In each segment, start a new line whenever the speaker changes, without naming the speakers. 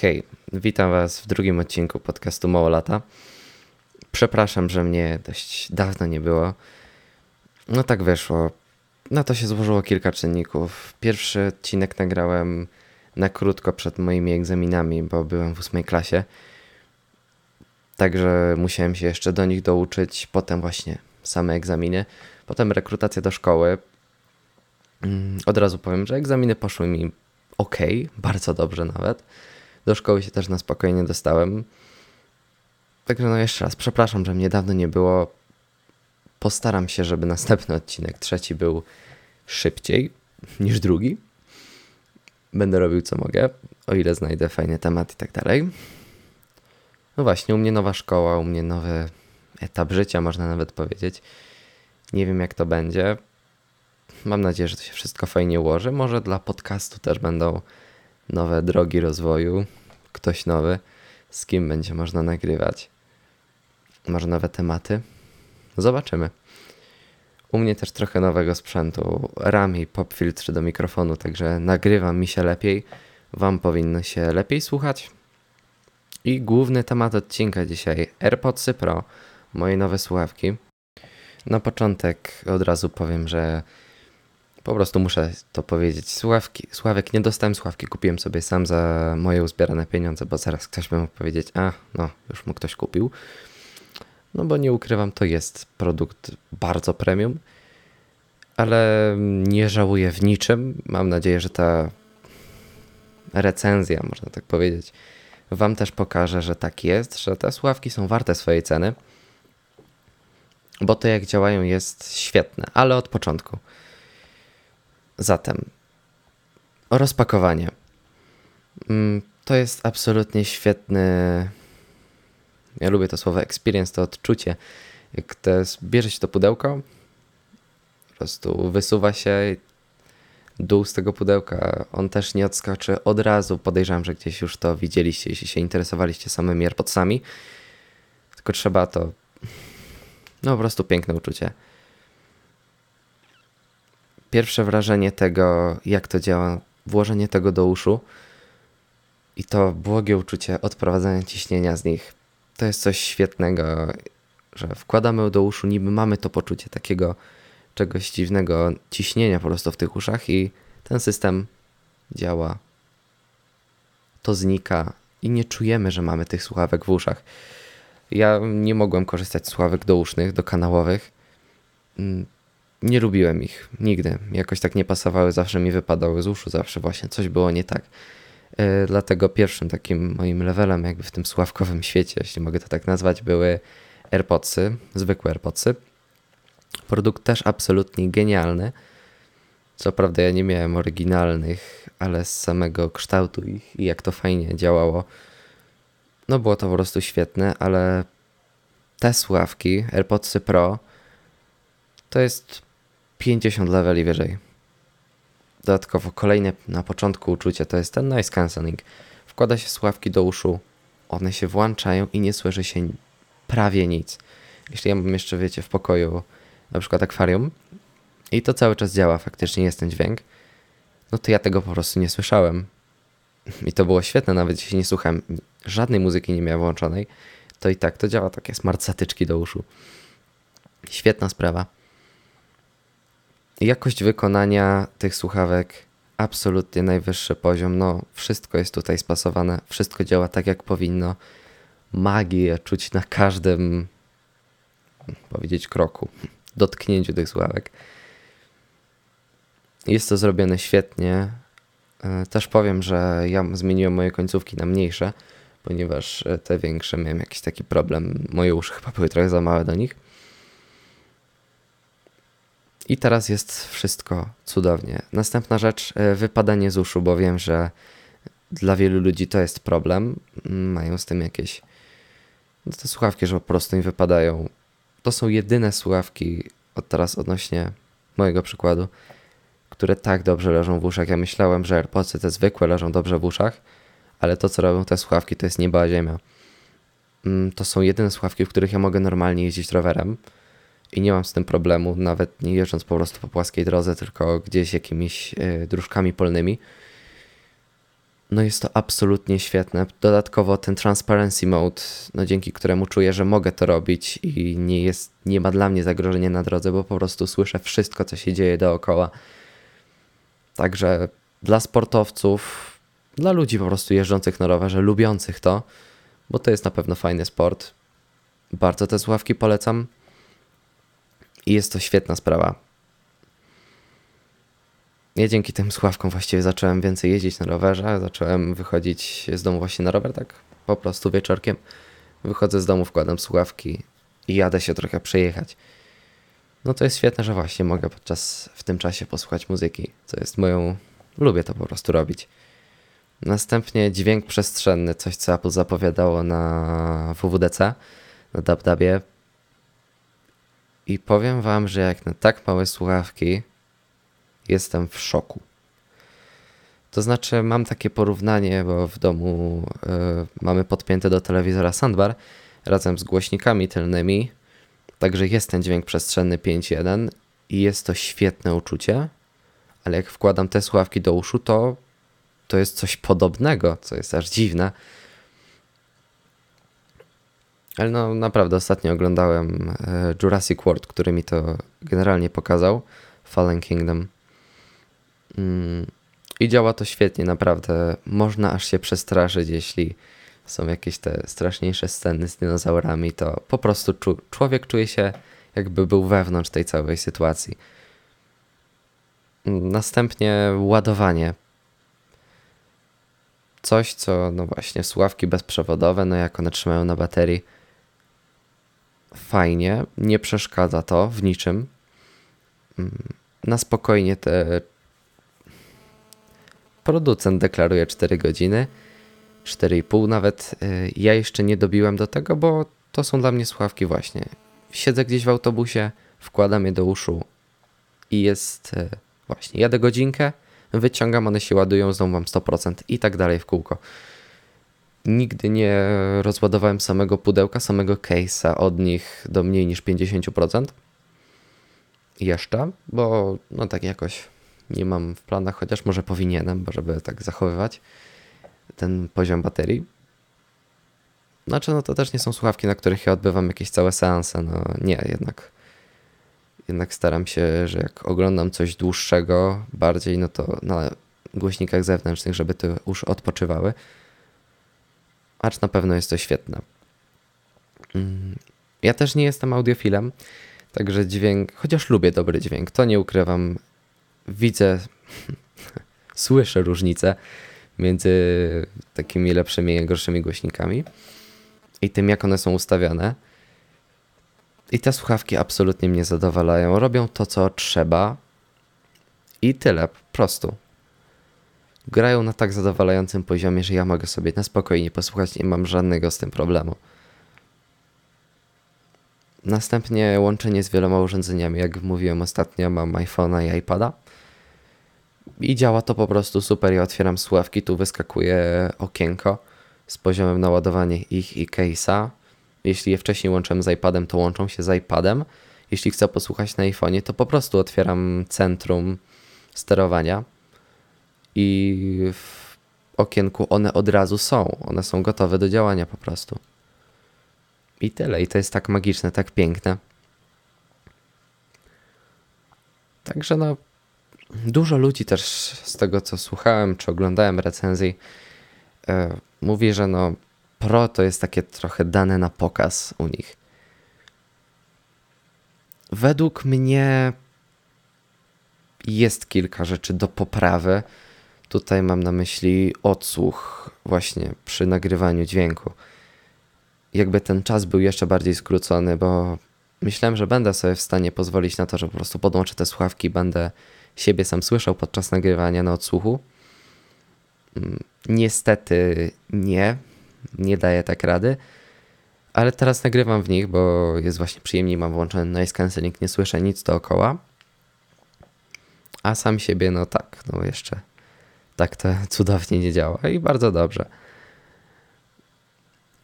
Hej, witam Was w drugim odcinku podcastu Mało Lata. Przepraszam, że mnie dość dawno nie było. No tak wyszło. Na to się złożyło kilka czynników. Pierwszy odcinek nagrałem na krótko przed moimi egzaminami, bo byłem w ósmej klasie. Także musiałem się jeszcze do nich douczyć. Potem właśnie same egzaminy. Potem rekrutacja do szkoły. Mm, Od razu powiem, że egzaminy poszły mi ok, bardzo dobrze nawet. Do szkoły się też na spokojnie dostałem. Także no jeszcze raz, przepraszam, że mnie dawno nie było. Postaram się, żeby następny odcinek, trzeci był szybciej niż drugi. Będę robił co mogę, o ile znajdę fajny temat i tak dalej. No właśnie, u mnie nowa szkoła, u mnie nowy etap życia, można nawet powiedzieć. Nie wiem, jak to będzie. Mam nadzieję, że to się wszystko fajnie ułoży. Może dla podcastu też będą nowe drogi rozwoju, ktoś nowy, z kim będzie można nagrywać. Może nowe tematy. Zobaczymy. U mnie też trochę nowego sprzętu, RAM i pop filtr do mikrofonu, także nagrywam mi się lepiej. Wam powinno się lepiej słuchać. I główny temat odcinka dzisiaj AirPodsy Pro, moje nowe słuchawki. Na początek od razu powiem, że po prostu muszę to powiedzieć. Słuchawki, słuchawek nie dostałem słuchawki, kupiłem sobie sam za moje uzbierane pieniądze, bo zaraz ktoś by mógł powiedzieć, a no, już mu ktoś kupił. No bo nie ukrywam, to jest produkt bardzo premium, ale nie żałuję w niczym. Mam nadzieję, że ta recenzja, można tak powiedzieć, Wam też pokaże, że tak jest, że te słuchawki są warte swojej ceny, bo to jak działają jest świetne, ale od początku. Zatem rozpakowanie. Mm, To jest absolutnie świetny. Ja lubię to słowo experience, to odczucie. Jak to bierze się to pudełko, po prostu wysuwa się dół z tego pudełka. On też nie odskoczy od razu. Podejrzewam, że gdzieś już to widzieliście, jeśli się interesowaliście samymi AirPodsami. Tylko trzeba to. No po prostu piękne uczucie pierwsze wrażenie tego, jak to działa, włożenie tego do uszu i to błogie uczucie odprowadzania ciśnienia z nich, to jest coś świetnego, że wkładamy do uszu, niby mamy to poczucie takiego czegoś dziwnego ciśnienia po prostu w tych uszach i ten system działa. To znika i nie czujemy, że mamy tych słuchawek w uszach. Ja nie mogłem korzystać z słuchawek dousznych, dokanałowych. Nie lubiłem ich nigdy. Jakoś tak nie pasowały, zawsze mi wypadały z uszu, zawsze właśnie coś było nie tak. Yy, dlatego pierwszym takim moim levelem, jakby w tym sławkowym świecie, jeśli mogę to tak nazwać, były AirPodsy, zwykłe AirPodsy. Produkt też absolutnie genialny. Co prawda ja nie miałem oryginalnych, ale z samego kształtu ich i jak to fajnie działało, no było to po prostu świetne, ale te słuchawki, AirPodsy Pro, to jest 50 leveli wyżej. Dodatkowo kolejne na początku uczucie to jest ten noise cancelling. Wkłada się słuchawki do uszu, one się włączają i nie słyszy się prawie nic. Jeśli ja mam jeszcze, wiecie, w pokoju na przykład akwarium i to cały czas działa, faktycznie jest ten dźwięk, no to ja tego po prostu nie słyszałem. I to było świetne, nawet jeśli nie słuchałem żadnej muzyki nie miałem włączonej, to i tak to działa takie smart zatyczki do uszu. Świetna sprawa. Jakość wykonania tych słuchawek absolutnie najwyższy poziom. No, wszystko jest tutaj spasowane, wszystko działa tak jak powinno. Magię czuć na każdym, powiedzieć, kroku, dotknięciu tych słuchawek. Jest to zrobione świetnie. E, Też powiem, że ja zmieniłem moje końcówki na mniejsze, ponieważ e, te większe miałem jakiś taki problem. Moje uszy chyba były trochę za małe do nich. I teraz jest wszystko cudownie. Następna rzecz, e, wypadanie z uszu, bo wiem, że dla wielu ludzi to jest problem. Mają z tym jakieś te słuchawki, że po prostu im wypadają. To są jedyne słuchawki od teraz odnośnie mojego przykładu, które tak dobrze leżą w uszach. Ja myślałem, że AirPodsy te zwykłe leżą dobrze w uszach, ale to co robią te słuchawki to jest nieba ziemia. Mm, To są jedyne słuchawki, w których ja mogę normalnie jeździć rowerem i nie mam z tym problemu, nawet nie jeżdżąc po prostu po płaskiej drodze, tylko gdzieś jakimiś y, dróżkami polnymi. no jest to absolutnie świetne. Dodatkowo ten transparency mode, no dzięki któremu czuję, że mogę to robić i nie jest, nie ma dla mnie zagrożenia na drodze, bo po prostu słyszę wszystko, co się dzieje dookoła. Także dla sportowców, dla ludzi po prostu jeżdżących na rowerze, lubiących to, bo to jest na pewno fajny sport. Bardzo te słuchawki polecam. I jest to świetna sprawa. Ja dzięki tym słuchawkom właściwie zacząłem więcej jeździć na rowerze, zacząłem wychodzić z domu właśnie na rower, tak po prostu wieczorkiem. Wychodzę z domu, wkładam słuchawki i jadę się trochę przejechać. No to jest świetne, że właśnie mogę podczas w tym czasie posłuchać muzyki, co jest moją. Lubię to po prostu robić. Następnie dźwięk przestrzenny, coś co Apple zapowiadało na WWDC, na DubDubie. I powiem wam, że jak na tak małe słuchawki, jestem w szoku. To znaczy, mam takie porównanie, bo w domu y, mamy podpięte do telewizora soundbar razem z głośnikami tylnymi, także jest ten dźwięk przestrzenny 5.1 i jest to świetne uczucie, ale jak wkładam te słuchawki do uszu, to to jest coś podobnego, co jest aż dziwne. Ale no naprawdę ostatnio oglądałem e, Jurassic World, który mi to generalnie pokazał, Fallen Kingdom. Mm, I działa to świetnie, naprawdę. Można aż się przestraszyć, jeśli są jakieś te straszniejsze sceny z dinozaurami, to po prostu czu człowiek czuje się jakby był wewnątrz tej całej sytuacji. Następnie ładowanie. Coś, co, no właśnie, słuchawki bezprzewodowe, no jak one trzymają na baterii, fajnie, nie przeszkadza to w niczym. Mm, na spokojnie te producent deklaruje 4 godziny, 4,5 nawet. Y, ja jeszcze nie dobiłem do tego, bo to są dla mnie słuchawki właśnie. Siedzę gdzieś w autobusie, wkładam je do uszu i jest y, właśnie, jadę godzinkę, wyciągam, one się ładują, znowu mam 100% i tak dalej w kółko. Nigdy nie rozładowałem samego pudełka, samego case'a od nich do mniej niż 50%. Jeszcze, bo no tak jakoś nie mam w planach, chociaż może powinienem, żeby tak zachowywać ten poziom baterii. Znaczy, no to też nie są słuchawki, na których ja odbywam jakieś całe seanse. No nie, jednak, jednak staram się, że jak oglądam coś dłuższego, bardziej, no to na głośnikach zewnętrznych, żeby te uszy odpoczywały. Acz na pewno jest to świetne. Mm, ja też nie jestem audiofilem, także dźwięk, chociaż lubię dobry dźwięk, to nie ukrywam, widzę, słyszę różnicę między takimi lepszymi i gorszymi głośnikami i tym, jak one są ustawione. I te słuchawki absolutnie mnie zadowalają. Robią to, co trzeba i tyle, po prostu. Grają na tak zadowalającym poziomie, że ja mogę sobie na spokojnie posłuchać, nie mam żadnego z tym problemu. Następnie łączenie z wieloma urządzeniami. Jak mówiłem ostatnio, mam iPhone'a i iPada. I działa to po prostu super. Ja otwieram słuchawki, tu wyskakuje okienko z poziomem naładowania ich i case'a. Jeśli je wcześniej łączyłem z iPadem, to łączą się z iPadem. Jeśli chcę posłuchać na iPhone'ie, to po prostu otwieram centrum sterowania i w okienku one od razu są. One są gotowe do działania po prostu. I tyle. I to jest tak magiczne, tak piękne. Także no, Dużo ludzi też z tego, co słuchałem czy oglądałem recenzji, yy, mówi, że no Pro to jest takie trochę dane na pokaz u nich. Według mnie jest kilka rzeczy do poprawy. Tutaj mam na myśli odsłuch właśnie przy nagrywaniu dźwięku. Jakby ten czas był jeszcze bardziej skrócony, bo myślałem, że będę sobie w stanie pozwolić na to, że po prostu podłączę te słuchawki będę siebie sam słyszał podczas nagrywania na odsłuchu. Mm, niestety nie, nie daję tak rady, ale teraz nagrywam w nich, bo jest właśnie przyjemniej, mam włączony noise cancelling, nie słyszę nic dookoła. A sam siebie, no tak, no jeszcze tak to cudownie nie działa i bardzo dobrze.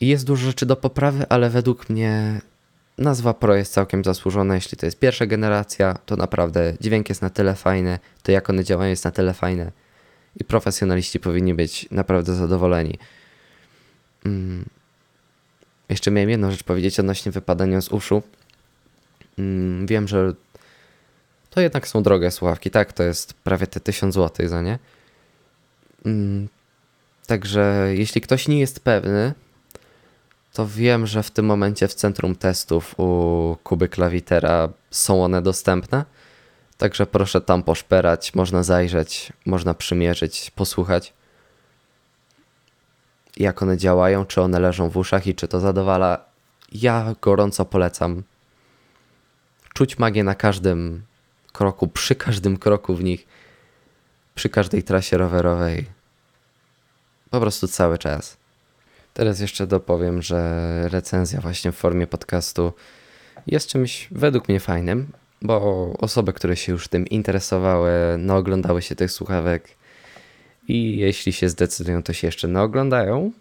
Jest dużo rzeczy do poprawy, ale według mnie Nazwa Pro jest całkiem zasłużona, jeśli to jest pierwsza generacja, to naprawdę dźwięk jest na tyle fajny, to jak one działają jest na tyle fajne. i profesjonaliści powinni być naprawdę zadowoleni. Mm. Jeszcze miałem jedną rzecz powiedzieć odnośnie wypadania z uszu. Mm, wiem, że to jednak są drogie słuchawki, tak? To jest prawie te 1000 zł za nie. Mm, także jeśli ktoś nie jest pewny, to wiem, że w tym momencie w centrum testów u Kuby Klawitera są one dostępne. Także proszę tam poszperać, można zajrzeć, można przymierzyć, posłuchać jak one działają, czy one leżą w uszach i czy to zadowala. Ja gorąco polecam czuć magię na każdym kroku, przy każdym kroku w nich, przy każdej trasie rowerowej. Po prostu cały czas. Teraz jeszcze dopowiem, że recenzja właśnie w formie podcastu jest czymś według mnie fajnym, bo osoby, które się już tym interesowały, naoglądały się tych słuchawek i jeśli się zdecydują, to się jeszcze naoglądają.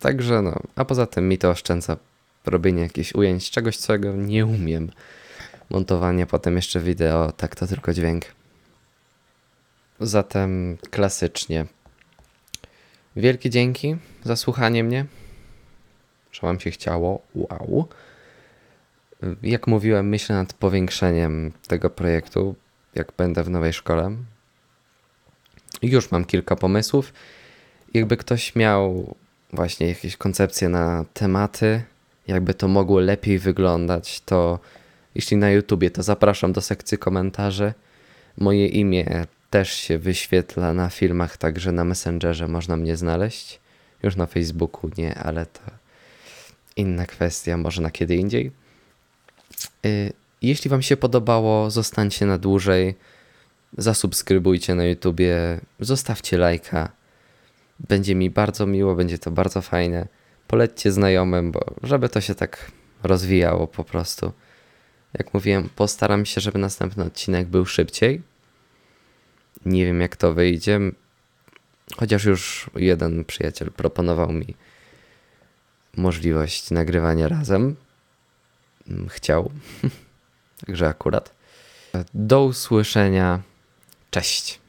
Także no, a poza tym mi to oszczędza robienie jakichś ujęć, czegoś, czego nie umiem. Montowanie, potem jeszcze wideo, tak to tylko dźwięk. Zatem klasycznie. Wielkie dzięki za słuchanie mnie. Że Wam się chciało. Wow. Jak mówiłem, myślę nad powiększeniem tego projektu, jak będę w nowej szkole. Już mam kilka pomysłów. Jakby ktoś miał właśnie jakieś koncepcje na tematy, jakby to mogło lepiej wyglądać, to jeśli na YouTubie, to zapraszam do sekcji komentarzy. Moje imię też się wyświetla na filmach, także na Messengerze można mnie znaleźć. Już na Facebooku nie, ale to inna kwestia, może na kiedy indziej. Y, jeśli Wam się podobało, zostańcie na dłużej. Zasubskrybujcie na YouTubie, zostawcie lajka. Będzie mi bardzo miło, będzie to bardzo fajne. Polećcie znajomym, bo żeby to się tak rozwijało po prostu. Jak mówiłem, postaram się, żeby następny odcinek był szybciej. Nie wiem, jak to wyjdzie. Chociaż już jeden przyjaciel proponował mi możliwość nagrywania razem. Mm, chciał. Także akurat. Do usłyszenia. Cześć.